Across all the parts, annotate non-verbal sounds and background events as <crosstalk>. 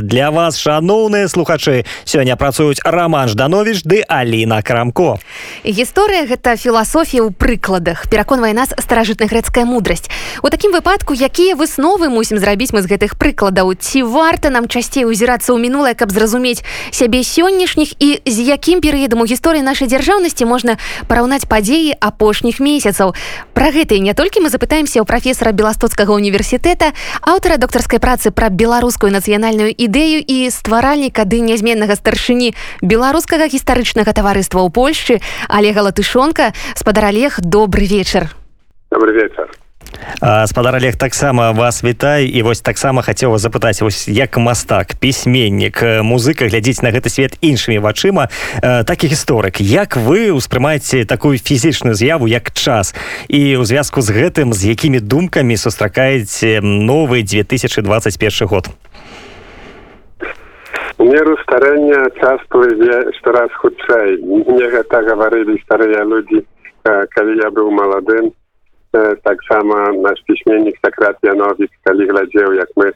для вас шаноўныя слухачы. Сёння працуюць роман жданович ды Аліна крамко. Гісторыя гэта філасофія ў прыкладах. Пераконвае нас старажытная грэцкая мудрасць. У такім выпадку якія высновы мусім зрабіць мы з гэтых прыкладаў? Ці варта нам часцей узірацца ў мінулае каб зразумець сябе сённяшніх? І з якім перыядам у гісторыі нашай дзяржаўнасці можна параўнаць падзеі апошніх месяцаў? Пра гэта і не толькі мы запытаемся ў прафесора беластоцкага універсітэта аўтара доктарскай працы пра беларускую нацыянальную ідэю і стваральніка ды нязменнага старшыні беларускага гістарычнага таварыства ў Польшчы Олега латышонка. Спадар Олег добрый вечар. Добрый вечар. Спадар Олег таксама вас вітай і вось таксама хацеў запытаць вось як мастак пісьменнік музыка глядзець на гэты свет іншымі вачыма. Так і гісторык. Як вы ўспрымаеце такую фізічную з'яву як час? І ў звязку з гэтым з якімі думкамі сустракаеце новы 2021 год У меру старэння час плыве штораз хутчэй мне гэта гаварылі старыя людзі калі я быў маладым таксама наш пісьменнік сакрат Яновіц калі глядзеў як мы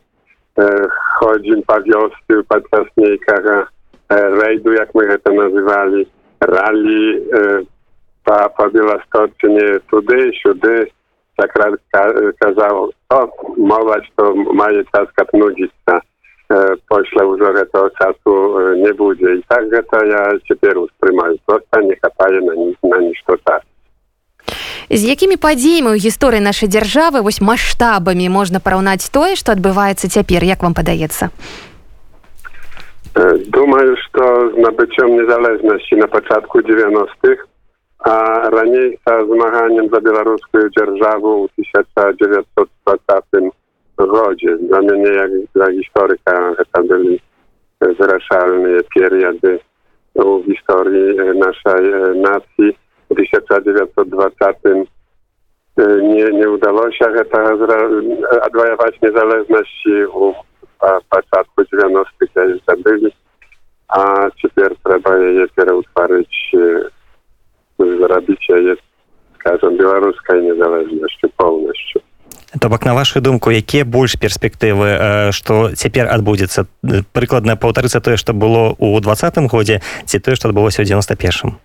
ходзім па вёсцы падчас нейкага рэйду як мы гэта называлі ралі па па беластоцыне туды сюды сакрат казаў о моладзь што мае час каб нудзіцца Pośle уже этого часу не будет. И так это я теперь воспринимаю. Просто не хватает на, на ничто так. З якімі падзеямі ў гісторыі нашай дзяржавы вось маштабамі можна параўнаць тое, што адбываецца цяпер, як вам падаецца? Думаю, што з набыццём незалежнасці на пачатку 90-х, а раней са змаганнем за беларускую дзяржаву ў 1920 godzie. Dla mnie, jak dla historyka, to byli wyrażalne periody w historii naszej nacji. W 1920 nie, nie udało się odwojować niezależności w początku 90 już zabyli, a teraz trzeba je utworzyć, zrobić je, скажем, белорусской незалежностью полностью. То бок на вашу думку якія больш перспектывы што цяпер адбудзецца? Прыкладна паўтарыцца тое што было ў двадцатым годзе ці тое што адбылося ў 91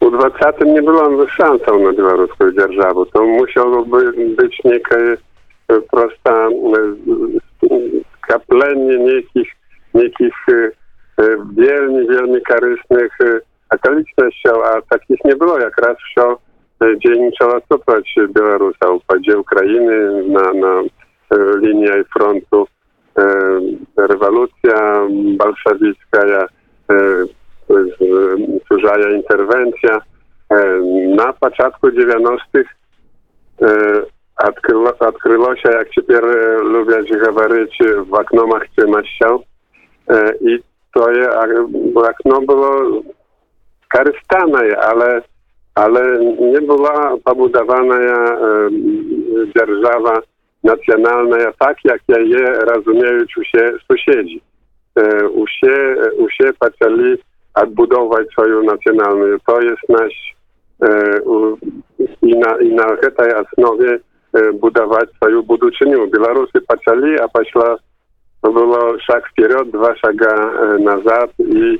у двадцатым не было шансаў на беларускую дзяржаву то мусіło бы быць некае просто капленне нейкіх нейкіх вельмі вельмі карысных акалічнасцяў а такіх не было якраз все dzielnicza cofać Białorusa, upadzie Ukrainy na, na linii frontu rewolucja bolszewicka, służaja interwencja. Na początku 90 odkryło, odkryło się, jak теперь lubię говорить, w oknomach ciemnością. I to je, okno było skorzystane, ale nie była pobudowana dzierżawa nacjonalna tak, jak ja je rozumieją się sąsiedzi. Usie, usie zaczęli odbudować swoją nacjonalną. To jest nasz i na, i na tej osnowie budować swoją buduczynię. Białorusy zaczęli, a poszła było szag wpierw, dwa szaga nazad i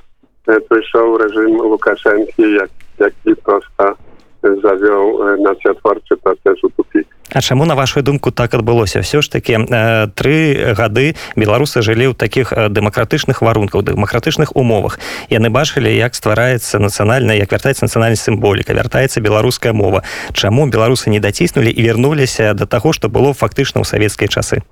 przyszedł reżim Łukaszenki, jak які проста завёў нацыятворчы працэс у тупік А чаму на вашу думку так адбылося все ж таки тры гады беларусы жылі ў таких дэмакратычных варунках дэмакратычных умовах яны бачылі як ствараецца нацыянальна як вяртаецца нацыянальная сімволіка вяртаецца беларуская мова чаму беларусы не даціснулі і вярнуліся да таго што было фактычна ў савецкія часы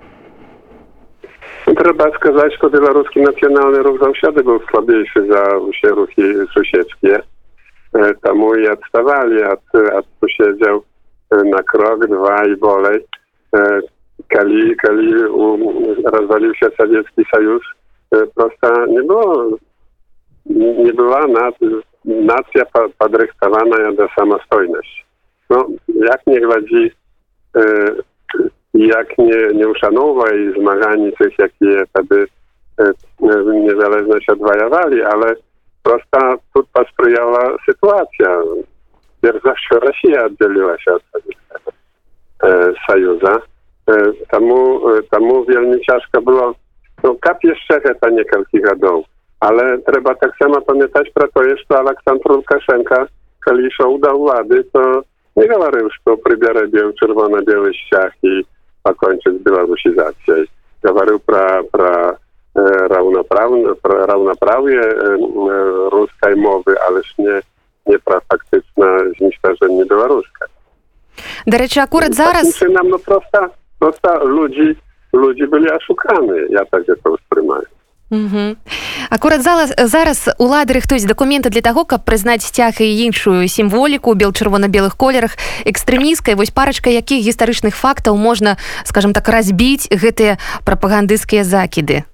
Trzeba сказать, что белорусский национальный рух заўсёды был слабейszy za все рухи суседские. E, temu i odstawali od, od posiedział e, na krok, dwa i bolej. E, Kali, Kali um, rozwalił się sowiecki sojusz. Prosta nie było, nie była nad, nacja podryktowana do samostojności. No, jak nie gładzi, jak nie, nie i zmagań tych, jakie wtedy niezależność odwajawali, ale Просто тут посприяла ситуация. Pierwsza Rosja oddzieliła się od Sowieckiego Союза. Таму, таму вельмі цяжка было ну, кап яшчэ гэта некалькі гадоў. Але трэба таксама памятаць пра тое, што Александр Лукашенко, калі ішоў да ўлады, то не гаварыў, што прыбярэ беў чырвона-белы сцяг і пакончыць беларусізацыяй. Гаварыў пра, пра раўнапраўе рускай мовы, але ж не, не пра фактычна зніштажэнне беларускай. Дарэчы, акурат зараз нам ну, проста, проста людзі людзі былі ашуканы, я так это ўспрымаю. Угу. Акурат зараз, зараз улады рыхтуюць дакументы для таго, каб прызнаць сцяг і іншую сімволіку бел чырвона-белых колерах экстрэміскай вось парачка якіх гістарычных фактаў можна скажем так разбіць гэтыя прапагандысцкія закіды.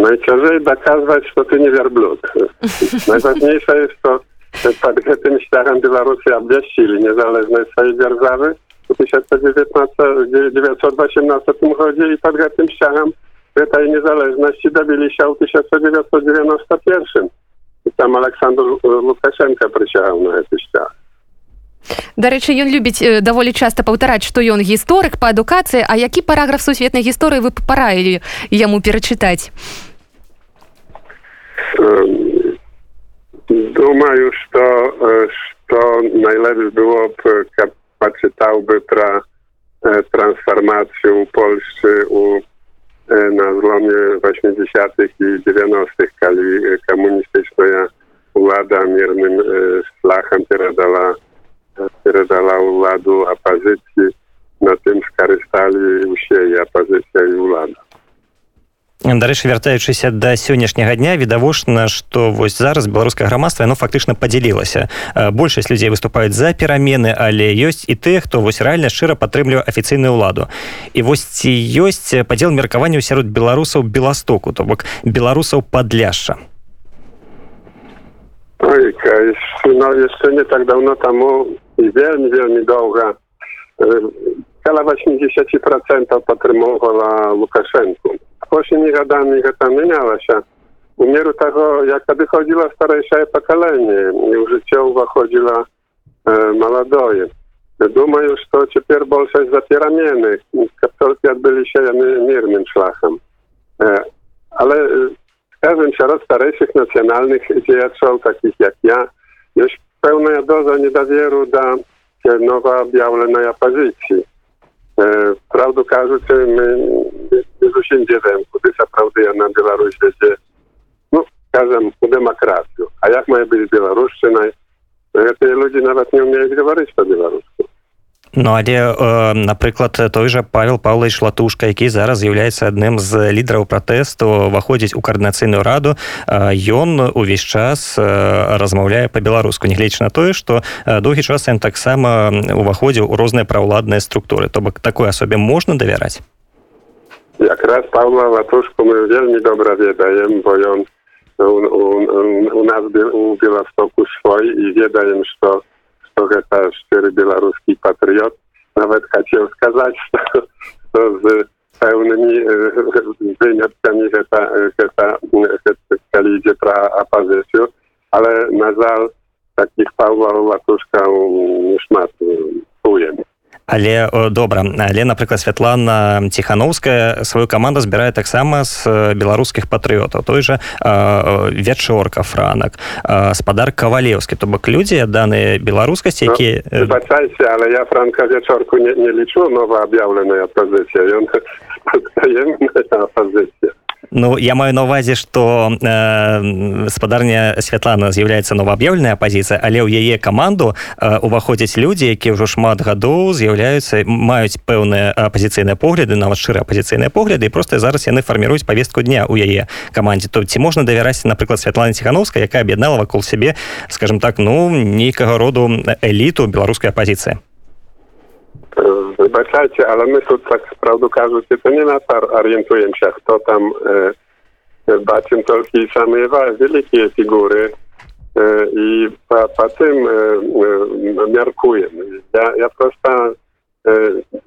Najciężej dokazywać, że ty nie wierblut. <laughs> Najważniejsze jest to, że przed tym ściachem Białorusi obwieścili niezależność swojej dzierżawy w 1918 roku i przed tym ściachem tej niezależności dobili się w 1991. I tam Aleksandr Łukaszenka przysięgał na ten ściach. Дарэчы, ён любіць даволі часта паўтараць, што ён гісторык па адукацыі, а які параграф сусветнай гісторыі вы параілі яму перачытаць? Думаю, што, што найлепш было б, каб пачытаўby пра трансфармацыю ў Польшчы у na zlomie 80. i 90., kiedy komunistyczna władza miernym szlachem передала передала ўладу апазіцыі на тым скарысталі ўсе і апазіцыя і ўлада дарэчы вяртаючыся да сённяшняга дня відавочна што вось зараз беларускае грамадства яно фактычна подзялілася большасць людзей выступаюць за перамены але ёсць і тыя хто вось рэальна шчыра падтрымлівае афіцыйную ўладу. І вось ці ёсць падзел меркаванняў сярод беларусаў беластоку то бок беларусаў падляшша? Ну, яшчэ не так давно таму вельмі вельмі доўга каля 80 процентов падтрымоўвала лукашенко 8 годами гэта мянялася у меру таго як адыходзіла старэйшае пакаленне і ў жыццё ўваходзіла э, маладое думаю что цяпер большасць за перамены каб толькі адбыліся яны мірным шляхам э, ale skazem wśród starszych nacjonalnych działaczy, takich jak ja, jest pełna doza niedowieru do nowa białej opozycji. E, prawdę кажучи, my nie zусім wiedzą, kudy zaprauduje na Białoruś, gdzie, no, każem, u demokrację. A jak ma być Białoruszczyna? Ludzie nawet nie umieją mówić po białorusku. Ну але э, напрыклад той жа павел павлович латушка які зараз з'яўляецца адным з лідараў пратэсту уваходзіць у каардынацыйную раду ён увесь час размаўляе по-беларуску нягледзяч на тое што доўгі час ён таксама уваходзіў у розныя праўладныя структуры то бок такой асобе можна давяраць Jak raz Paula Łatuszku mówił, wielmi dobra wiedajem, bo on u, u, u nas u Białostoku swój i wiedajem, że trochę ta szczery białoruski patriot, nawet chciał wskazać, <laughs> to, to z pełnymi e, wyjątkami, że ta, że ta, że idzie pra apazysiu, ale na żal takich Pawła Łatuszka już ma, pójem. Але добра але напрыклад Святлана ціхановская сваю каманду збірае таксама з беларускіх патрыётаў той жа вячорка франак спадар кавалеўскі. То бок людзі даныя беларускасці якія ну, але я франка вячорку не, не лічу нова аб'яўленая пазіцыя ён <laughs> пазіцыя Ну я маю на увазе што э, спадарня святлана з'яўляецца новааб'яўленая апазіцыя але ў яе каманду э, уваходзяць людзі якія ўжо шмат гадоў з'яўляюцца маюць пэўныя апазіцыйныя погляды нават шчыра апазіцыйныя погляды і просто зараз яны фарміруюць павестку дня ў яе камандзе. То ці можна давяраць напрыклад святлана ціхановская якая аб'яднала вакол сябе скажем так ну нейкага роду эліту беларускай апазіцыі Wybaczajcie, ale my tu tak prawdę кажучи, to nie na to orientujemy się, kto tam e, bacim tylko same wielkie figury e, i po, po tym e, e, miarkujemy. Ja, ja prosto e,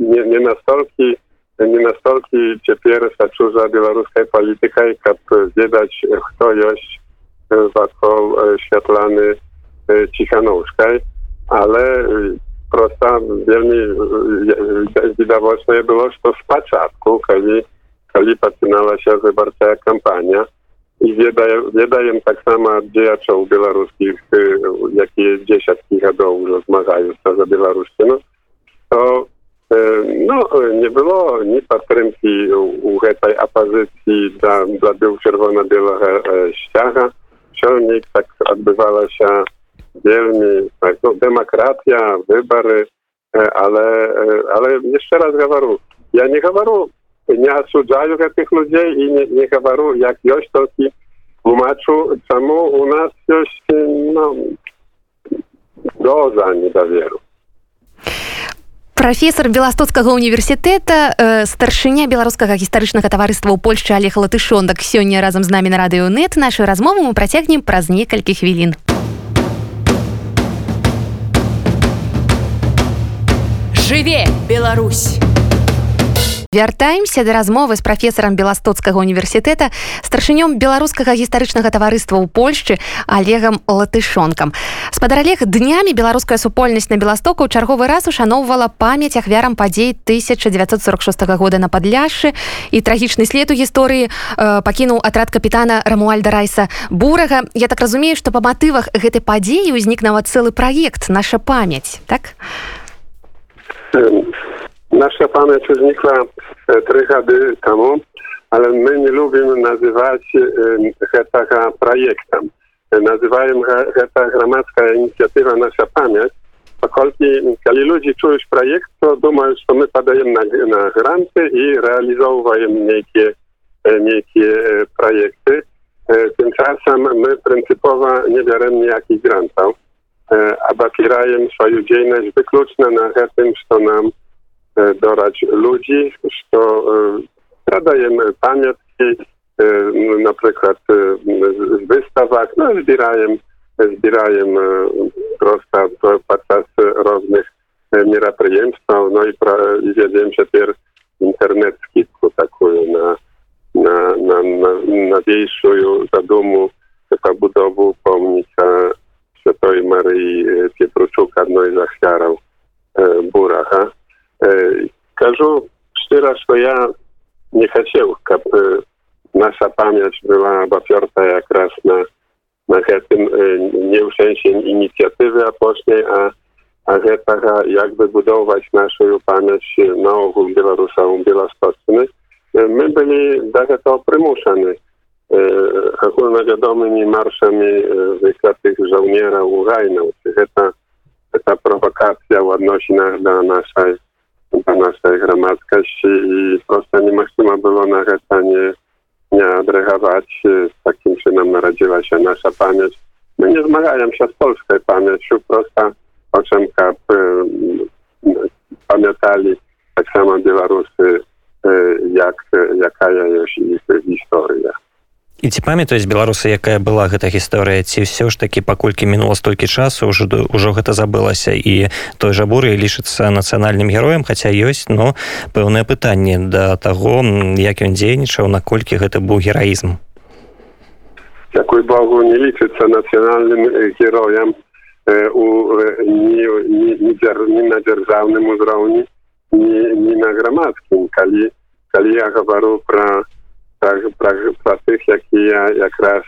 nie, nie nastolki nie nastolki ciepierę saczuza białoruskiej polityka i kap wiedzieć, kto jest wokół Światlany Cichanowskiej, ale просто вельмі відавочнае было што спачатку калі калі пачыналася выбарчая кампанія і ведае ведаем таксама ад дзеячоў беларускіх якія дзесяткі гадоў ужо змагаюцца за беларушчыну то no, nie było ni patrymki u tej opozycji dla, dla był czerwono-białego ściaga. Ciągnik tak odbywała się wielmi, no, demokracja, wybory, ale, ale jeszcze raz говорю, ja nie говорю, nie осуждаю tych ludzi i nie, nie говорю, jak już tylko tłumaczu, czemu u nas jest no, doza niedowieru. прафесор беластоцкага універсітэта э, старшыня беларускага гістарычнага таварыства ў польльшчы алег латышонак сёння разам з намі на радыёнет нашу размову мы працягнем праз некалькі хвілін жыве Беларусь! Вяртаемся да размовы з прафесарам беластоцкага універсітэта старшынём беларускага гістарычнага таварыства ў польшчы олегам латышонкам. Спадар олег днямі беларуская супольнасць на беластоку ў чарговы раз ушаноўвала памяць ахвярам падзей 1946 года на падляшы і трагічны след у гісторыі э, пакінуў атрад капітана рамуальда райса бурага. Я так разумею што па матывах гэтай падзеі ўзнік нават цэлы праект наша памяць так Nasza pamięć znikła trzy gady temu, ale my nie lubimy nazywać tego projektem. Nazywają to gromadzka inicjatywa Nasza Pamięć. Pokolki, kiedy ludzie czują projekt, to думаją, że my podajemy na, na granty i realizujemy niekie, niekie projekty. Tymczasem my pryncypowo nie bierzemy jakich grantów, a bapirajem swoją działalność wykluczna na tym, co nam dorać ludzi, što pradajemy pamiątki, na przykład z wystawach, no zbierajem, zbierajem prosto podczas różnych мероприемств, no i, pra, i wiedziałem, że teraz internet skitku taką na, na, na, na nowiejszą zadumu pobudowę pomnika Świętej Maryi e, Pietruczuka, no i zachwiarał e, Buracha. E, Każu, szczera, że ja nie chciał, aby nasza pamięć była oparta jak raz na, na tym, nie w inicjatywy apośnej, a a taka, jak wybudować naszą pamięć na ogół Białorusa, Białostoczny, my byli do tego. E, ogólnowiadomymi marszami e, wyklatych żołnierza Ukrainą. Czyli ta, ta prowokacja w odnosinach do naszej, do naszej gromadkości i prosto nie można było na nie, nie adresować. E, z takim czynem narodziła się nasza pamięć. My nie zmagają się z polską pamięcią, prosta o czym kap, pamiętali tak samo Białorusy, jak, jaka jest ich historia. І ці памятаюць беларусы якая была гэта гісторыя ці ўсё ж такі паколькі мінула столькі часу ўжо ўжо гэта забылася і той жа буры лічыцца нацыянальным героем хаця ёсць но пэўнае пытанне да таго як ён дзейнічаў наколькі гэта быў гераізм. Дякую Богу не лічыцца нацыянальным героем у ні, ні, ні, ні на дзяржаўным узроўні ні, ні на грамадскім. Калі калі я гавару пра pra, pra tych, jakie ja jak raz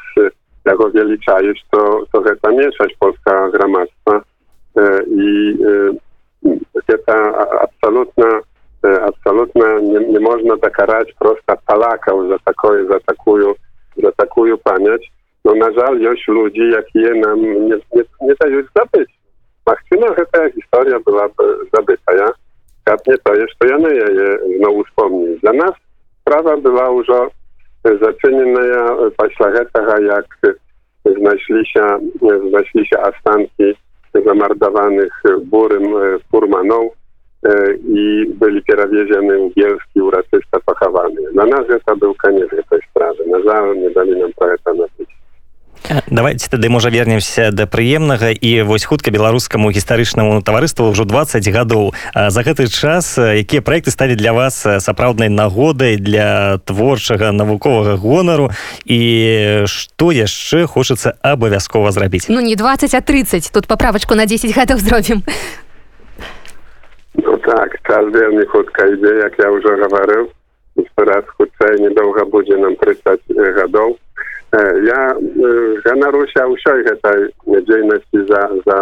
jako wyliczajesz, to, to ta mieszać polska gramactwa e, i e, ta absolutna, absolutna nie, nie można zakarać prosta palakał za, takoje, za, takują, za takują pamięć. No na żal już ludzi, jakie nam nie, nie, nie dają zabyć. Machcyna, że ta historia była zabyta, ja? nie to to ja nie je znowu wspomnieć. Dla nas sprawa była już zaczynienia paślachetach, jak znaleźli się, znaleźli się astanki zamordowanych burym furmaną i byli przewiezieni u Bielski uroczysta pochowany. Na nas to był koniec tej sprawy. Na żal nie dali nam trochę napisać. Давайте тады можа вернемся да прыемнага. І вось хутка беларускаму гістарычнаму таварыству ўжо 20 гадоў. За гэты час якія проекты сталі для вас сапраўднай нагодай для творчага навуковага гонару? І што яшчэ хочацца абавязкова зрабіць? Ну не 20 а 30 тут паправачку на 10 гадоў зробім. No tak, czas wельмі хутка ідзе, як я ўжо гаварыў, раз хутчэй недоўга будзе нам 30 гадоў. Я ганаруся ўсёй гэтай дзейнасці за, за,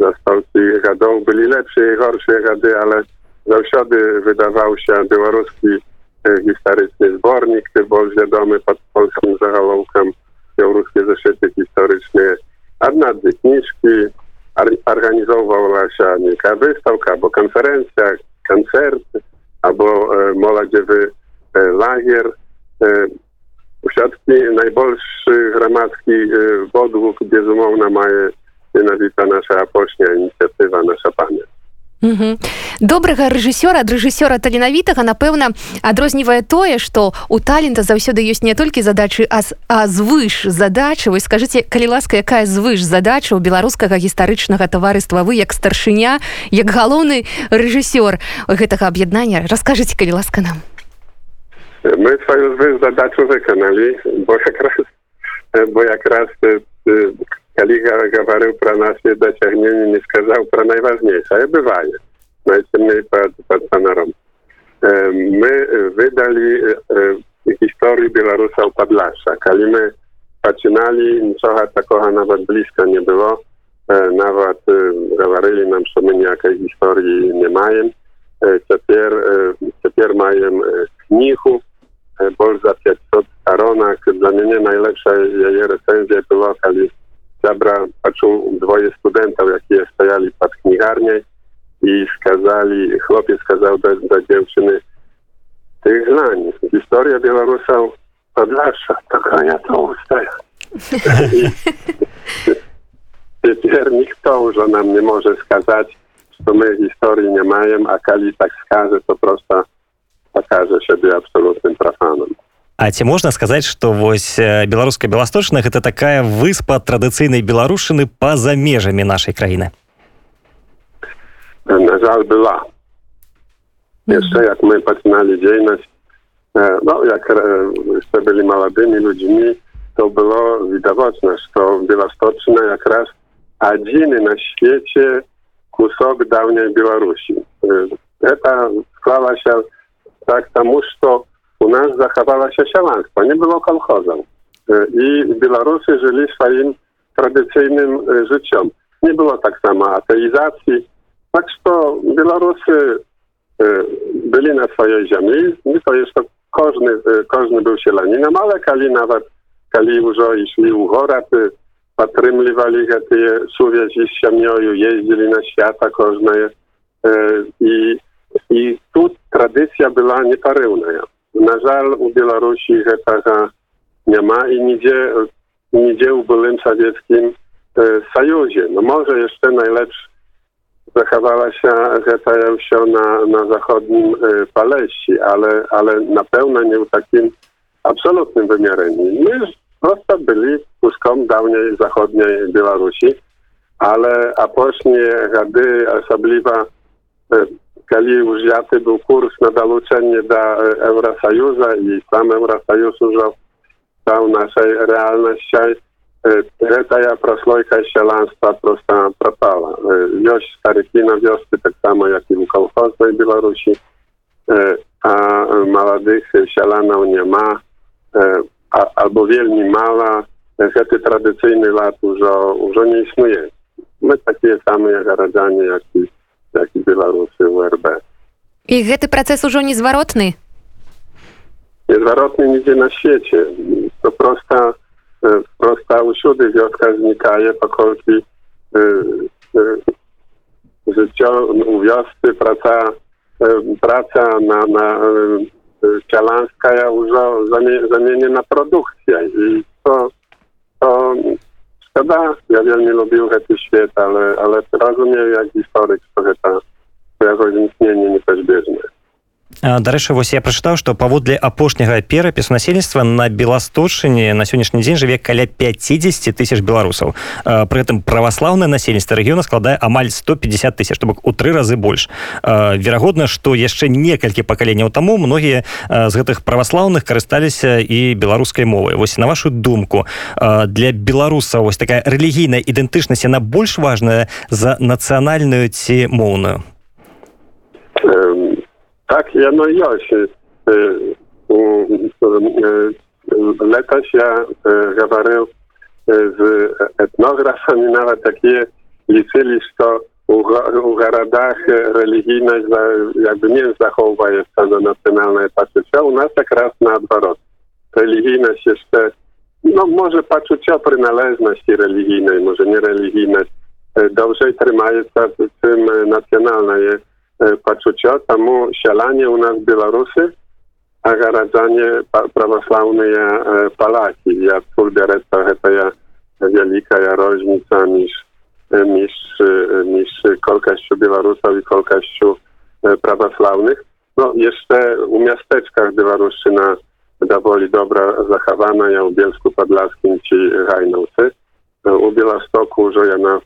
за столькі гадоў былі лепшыя і горшыя гады, ale заўсёды выдаваўся беларускі гістарычны зборнік, ты больш вядомы пад польскім загалоўкам беларускія зашыты гістарычныя. Адна-две кніжкі, organizowała jaka wystawka, albo konferencja, koncert, albo e, młodzieży e, lagier. Usiadki najbolszy gromadzki e, wodług, bezumowna maje nienawidzona nasza apośnia inicjatywa, nasza pamięć. добрага рэжысёра ад рэжысёра таленавітага напэўна адрознівае тое што у талента заўсёды ёсць не толькі задачы а, а звыш задачы вы скажыце калі ласка якая звыш задача у беларускага гістарычнага таварыства? Вы як старшыня як галоўны рэжысёр гэтага аб'яднання? Раскажыце калі ласка нам мы сваю звыш задачу выканалі бо якраз бо якраз калі гаварыў пра наsze дасягненні не сказаў пра найважнейшае бывае najciemniej pod, pod Panorą. My wydali historię Białorusa u Padlasza. Kiedy my zaczynali, niczego takiego nawet blisko nie było. Nawet говорили nam, że my niejakiej historii nie mają. Teraz, teraz mają knihu, больше za 500 stronach. Dla mnie najlepsza jej recenzja była, kiedy Zabra patrzył dwoje studentów, jakie stajali pod kniharnią i skazali, chłopiec skazał do, do dziewczyny tych znań. Historia Białorusa Podlasza, taka ja to ustaję. Теперь никто уже нам не может сказать, что мы historii nie mają, a kali tak skaże, to просто пакажа сябе абсалютным профанам А ці можна сказаць што вось э, беларуска беласточна гэта такая выспа традыцыйнай беларушыны па-за межамі нашай краіны э, на жаль была. Яшчэ як мы пачыналі дзейнасць э, ну, як яшчэ былі маладымі людзьмі то было відавочна што беласточна якраз адзіны на свеце кусок даўняй беларусі. Это склалася в tak temu, że u nas zachowała się sialanstwo, nie było kolchozem. I Białorusy żyli swoim tradycyjnym życiem. Nie było tak samo ateizacji, tak что Białorusy byli na swojej ziemi, nie to jeszcze każdy, każdy był sielaninem, ale kali nawet, kali już szli u horaty, patrymliwali te suwiezi z ziemią, jeździli na świata każde i, i tu tradycja była nieparywna. Na żal u Białorusi tego nie ma i nigdzie, nigdzie u byłym sowieckim sojuzie. No może jeszcze najlepszy zachowała się zjawiają się na, na zachodnim Paleści, ale, ale na pewno nie w takim absolutnym wymiarze. My prosto byli puską dawniej zachodniej Białorusi, ale a później gady osobliwa kiedy już jaty był kurs na dołączenie do Eurosojusza i sam Eurosojus już stał naszej realności Гэтая праслойка сяланства просто пропала. Ёсць старыкі на вёсцы таксама як і у калхознай Беларусі, а маладых сяланаў няма albo вельмі мала гэты традыцыйны лад ужо ўжо не існуе. Мы такія самыя гараджане, як і, як і беларусы ў РБ. І гэты працэс ужо незваротны. Незваротны нідзе на свеце. То проста prosta uszudy wioska znikaje, pokolki życia u wioscy praca, praca na, na cialanska ja już zamienię na produkcję i to, to szkoda, ja wielmi lubił ten świat, ale, ale rozumiem jak historyk, że to, to jakoś istnienie niepozbieżne. Дарэчы вось я прачытаў што паводле апошняга перапісу насельніцтва на беласточыне на сённяшні дзень жыве каля 50 тысяч беларусаў. Пры гэтым праваслаўнае насельніцтва рэгіёна складае амаль 150 тысяч то бок у тры разы больш. Верагодна што яшчэ некалькі пакаленняў таму многія з гэтых праваслаўных карысталіся і беларускай мовай. Вось на вашу думку для беларусаў вось такая рэлігійная ідэнтычнасць яна больш важная за нацыянальную ці моўную так яно ёсць летась я гаварыў з этнографамі нават такія лічылі што у гарадах рэлігійнасць як бы не захоўваецца на нацыянальнае пачуццё у нас якраз наадварот рэлігійнасць яшчэ no może poczucia przynależności religijnej, może nie religijność, dobrze trzymaється tym nacjonalne poczucie, temu sialanie u nas Białorusy, a garadzanie prawosławne Polaki. Ja współbiorę to jest wielka różnica niż, niż, niż kolkaściu Białorusów i kolkaściu prawosławnych. No jeszcze u miasteczkach Białorusyna доволі добра захавана я ў бельску падласкім ці гайнаўцы у беластоку ўжо яна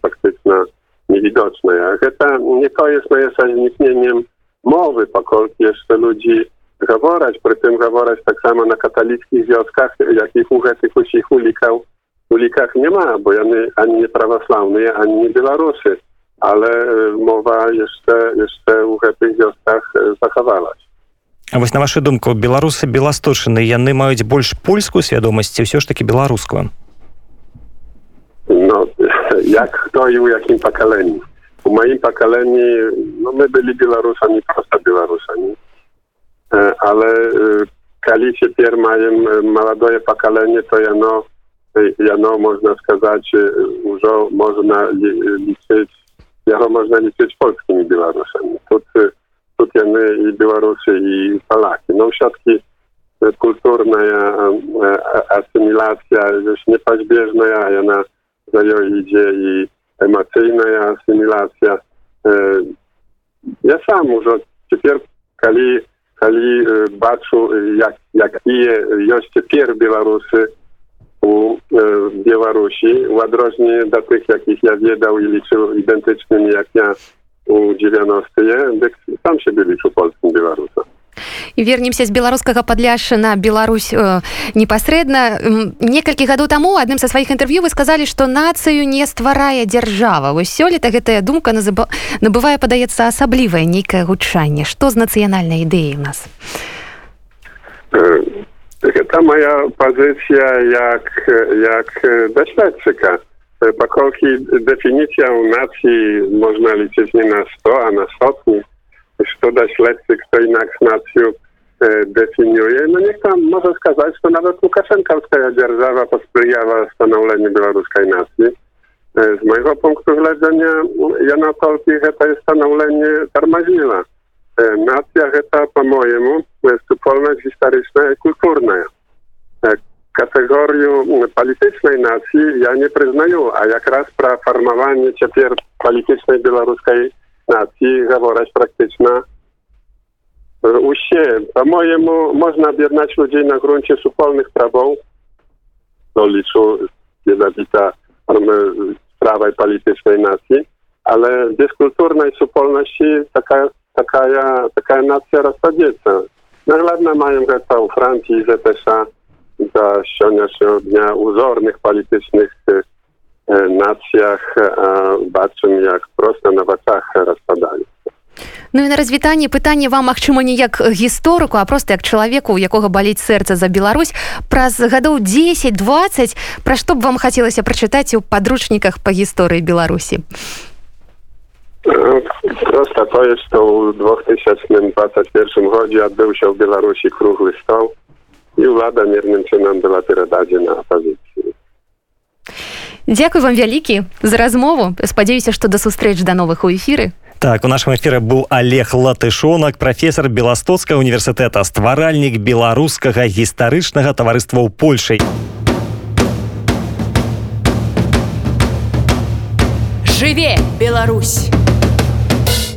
фактычна невідочная гэта не коіснае са знікненнем мовы паколькі яшчэ людзі гавораць прытым гавораць таксама на каталіцкіх вёсках якіх у гэтых усіх улікаў уліках няма бо яны ані не праваслаўныя ані не беларусы ale mowa jeszcze, jeszcze u tych wioskach zachowalać. А вось на вашу думку беларусы беласточаны яны маюць больш польскую свядомасць ўсё ж таки беларускую jak kto i u jakim pokoleniu. U moim pokoleniu, no my byli Białorusami, prosta Białorusami, e, ale e, kali się piermajem e, młodoje pokolenie, to jano, jano można skazać, dużo można liczyć, jano można liczyć polskimi Białorusami. Tu, tu jany i Białorusi i Polaki. No siatki kulturna asymilacja, już niepaźbieżna, jana ja za nią idzie i emocjna asymilacja. Ja sam już теперь, kali, kali baczу, jak, jak je jeszcze pier Białorusy u Białorusi, w odróżnieniu do tych, jakich ja wiedał i liczył identycznymi jak ja у 90-е, дык сам себе лічу польскім беларусам. Вернемся з беларускага падляшша на Беларусь э, непасрэдна некалькі гадоў таму адным са сваіх інтэрв'ю вы сказалі што нацыю не стварае дзяржава вось сёлета гэтая думка набывае падаецца асаблівае нейкае гучанне? Што з нацыянальнай ідэі ў нас? Гэта моя пазіцыя як як даследчыка Pakolki definicją nacji można liczyć nie na 100, a na stopni. Szkoda śledczy, kto inaczej nację e, definiuje. No niech tam może wskazać, że nawet Łukaszenkowska dzierżawa posprzyjała stanowleniu białoruskiej nacji. E, z mojego punktu widzenia Jana Tolki to jest stanowlenie tarmaziła. E, nacja to po mojemu jest wolność historyczna i kulturna kategorię politycznej nacji ja nie przyznaję, a jak raz pra formowanie ciepłej politycznej białoruskiej nacji zaworać praktyczna uście. Po mojemu można biernać ludzi na gruncie supolnych prawą, do liczu jednolita i politycznej nacji, ale bez kulturnej supolności taka, taka, taka nacja rozpadnieca. Nakładna no mają gata u Francji, że też za się dnia uzornych politycznych y, нацыях бачым як просто на вачах распадаюцца Ну і на развітанне пытанне вам магчыма не як гісторыку а просто як чалавеку у якога баліць сэрца за Беларусь праз гадоў 10-20 пра што б вам хацелася прачытаць у падручніках па гісторыі Беларусі просто тое што ў 2021 годзе адбыўся ў Беларусі круглы стол і ўлада мірным чынам была перададзена апазіцыі Дзякуй вам вялікі за размову спадзяюся што да сустрэч да новых у эфіры Так, у нашым эфіры быў Олег Латышонак, прафесор Беластоцкага універсітэта, стваральнік беларускага гістарычнага таварыства ў Польшай. Жыве, Беларусь!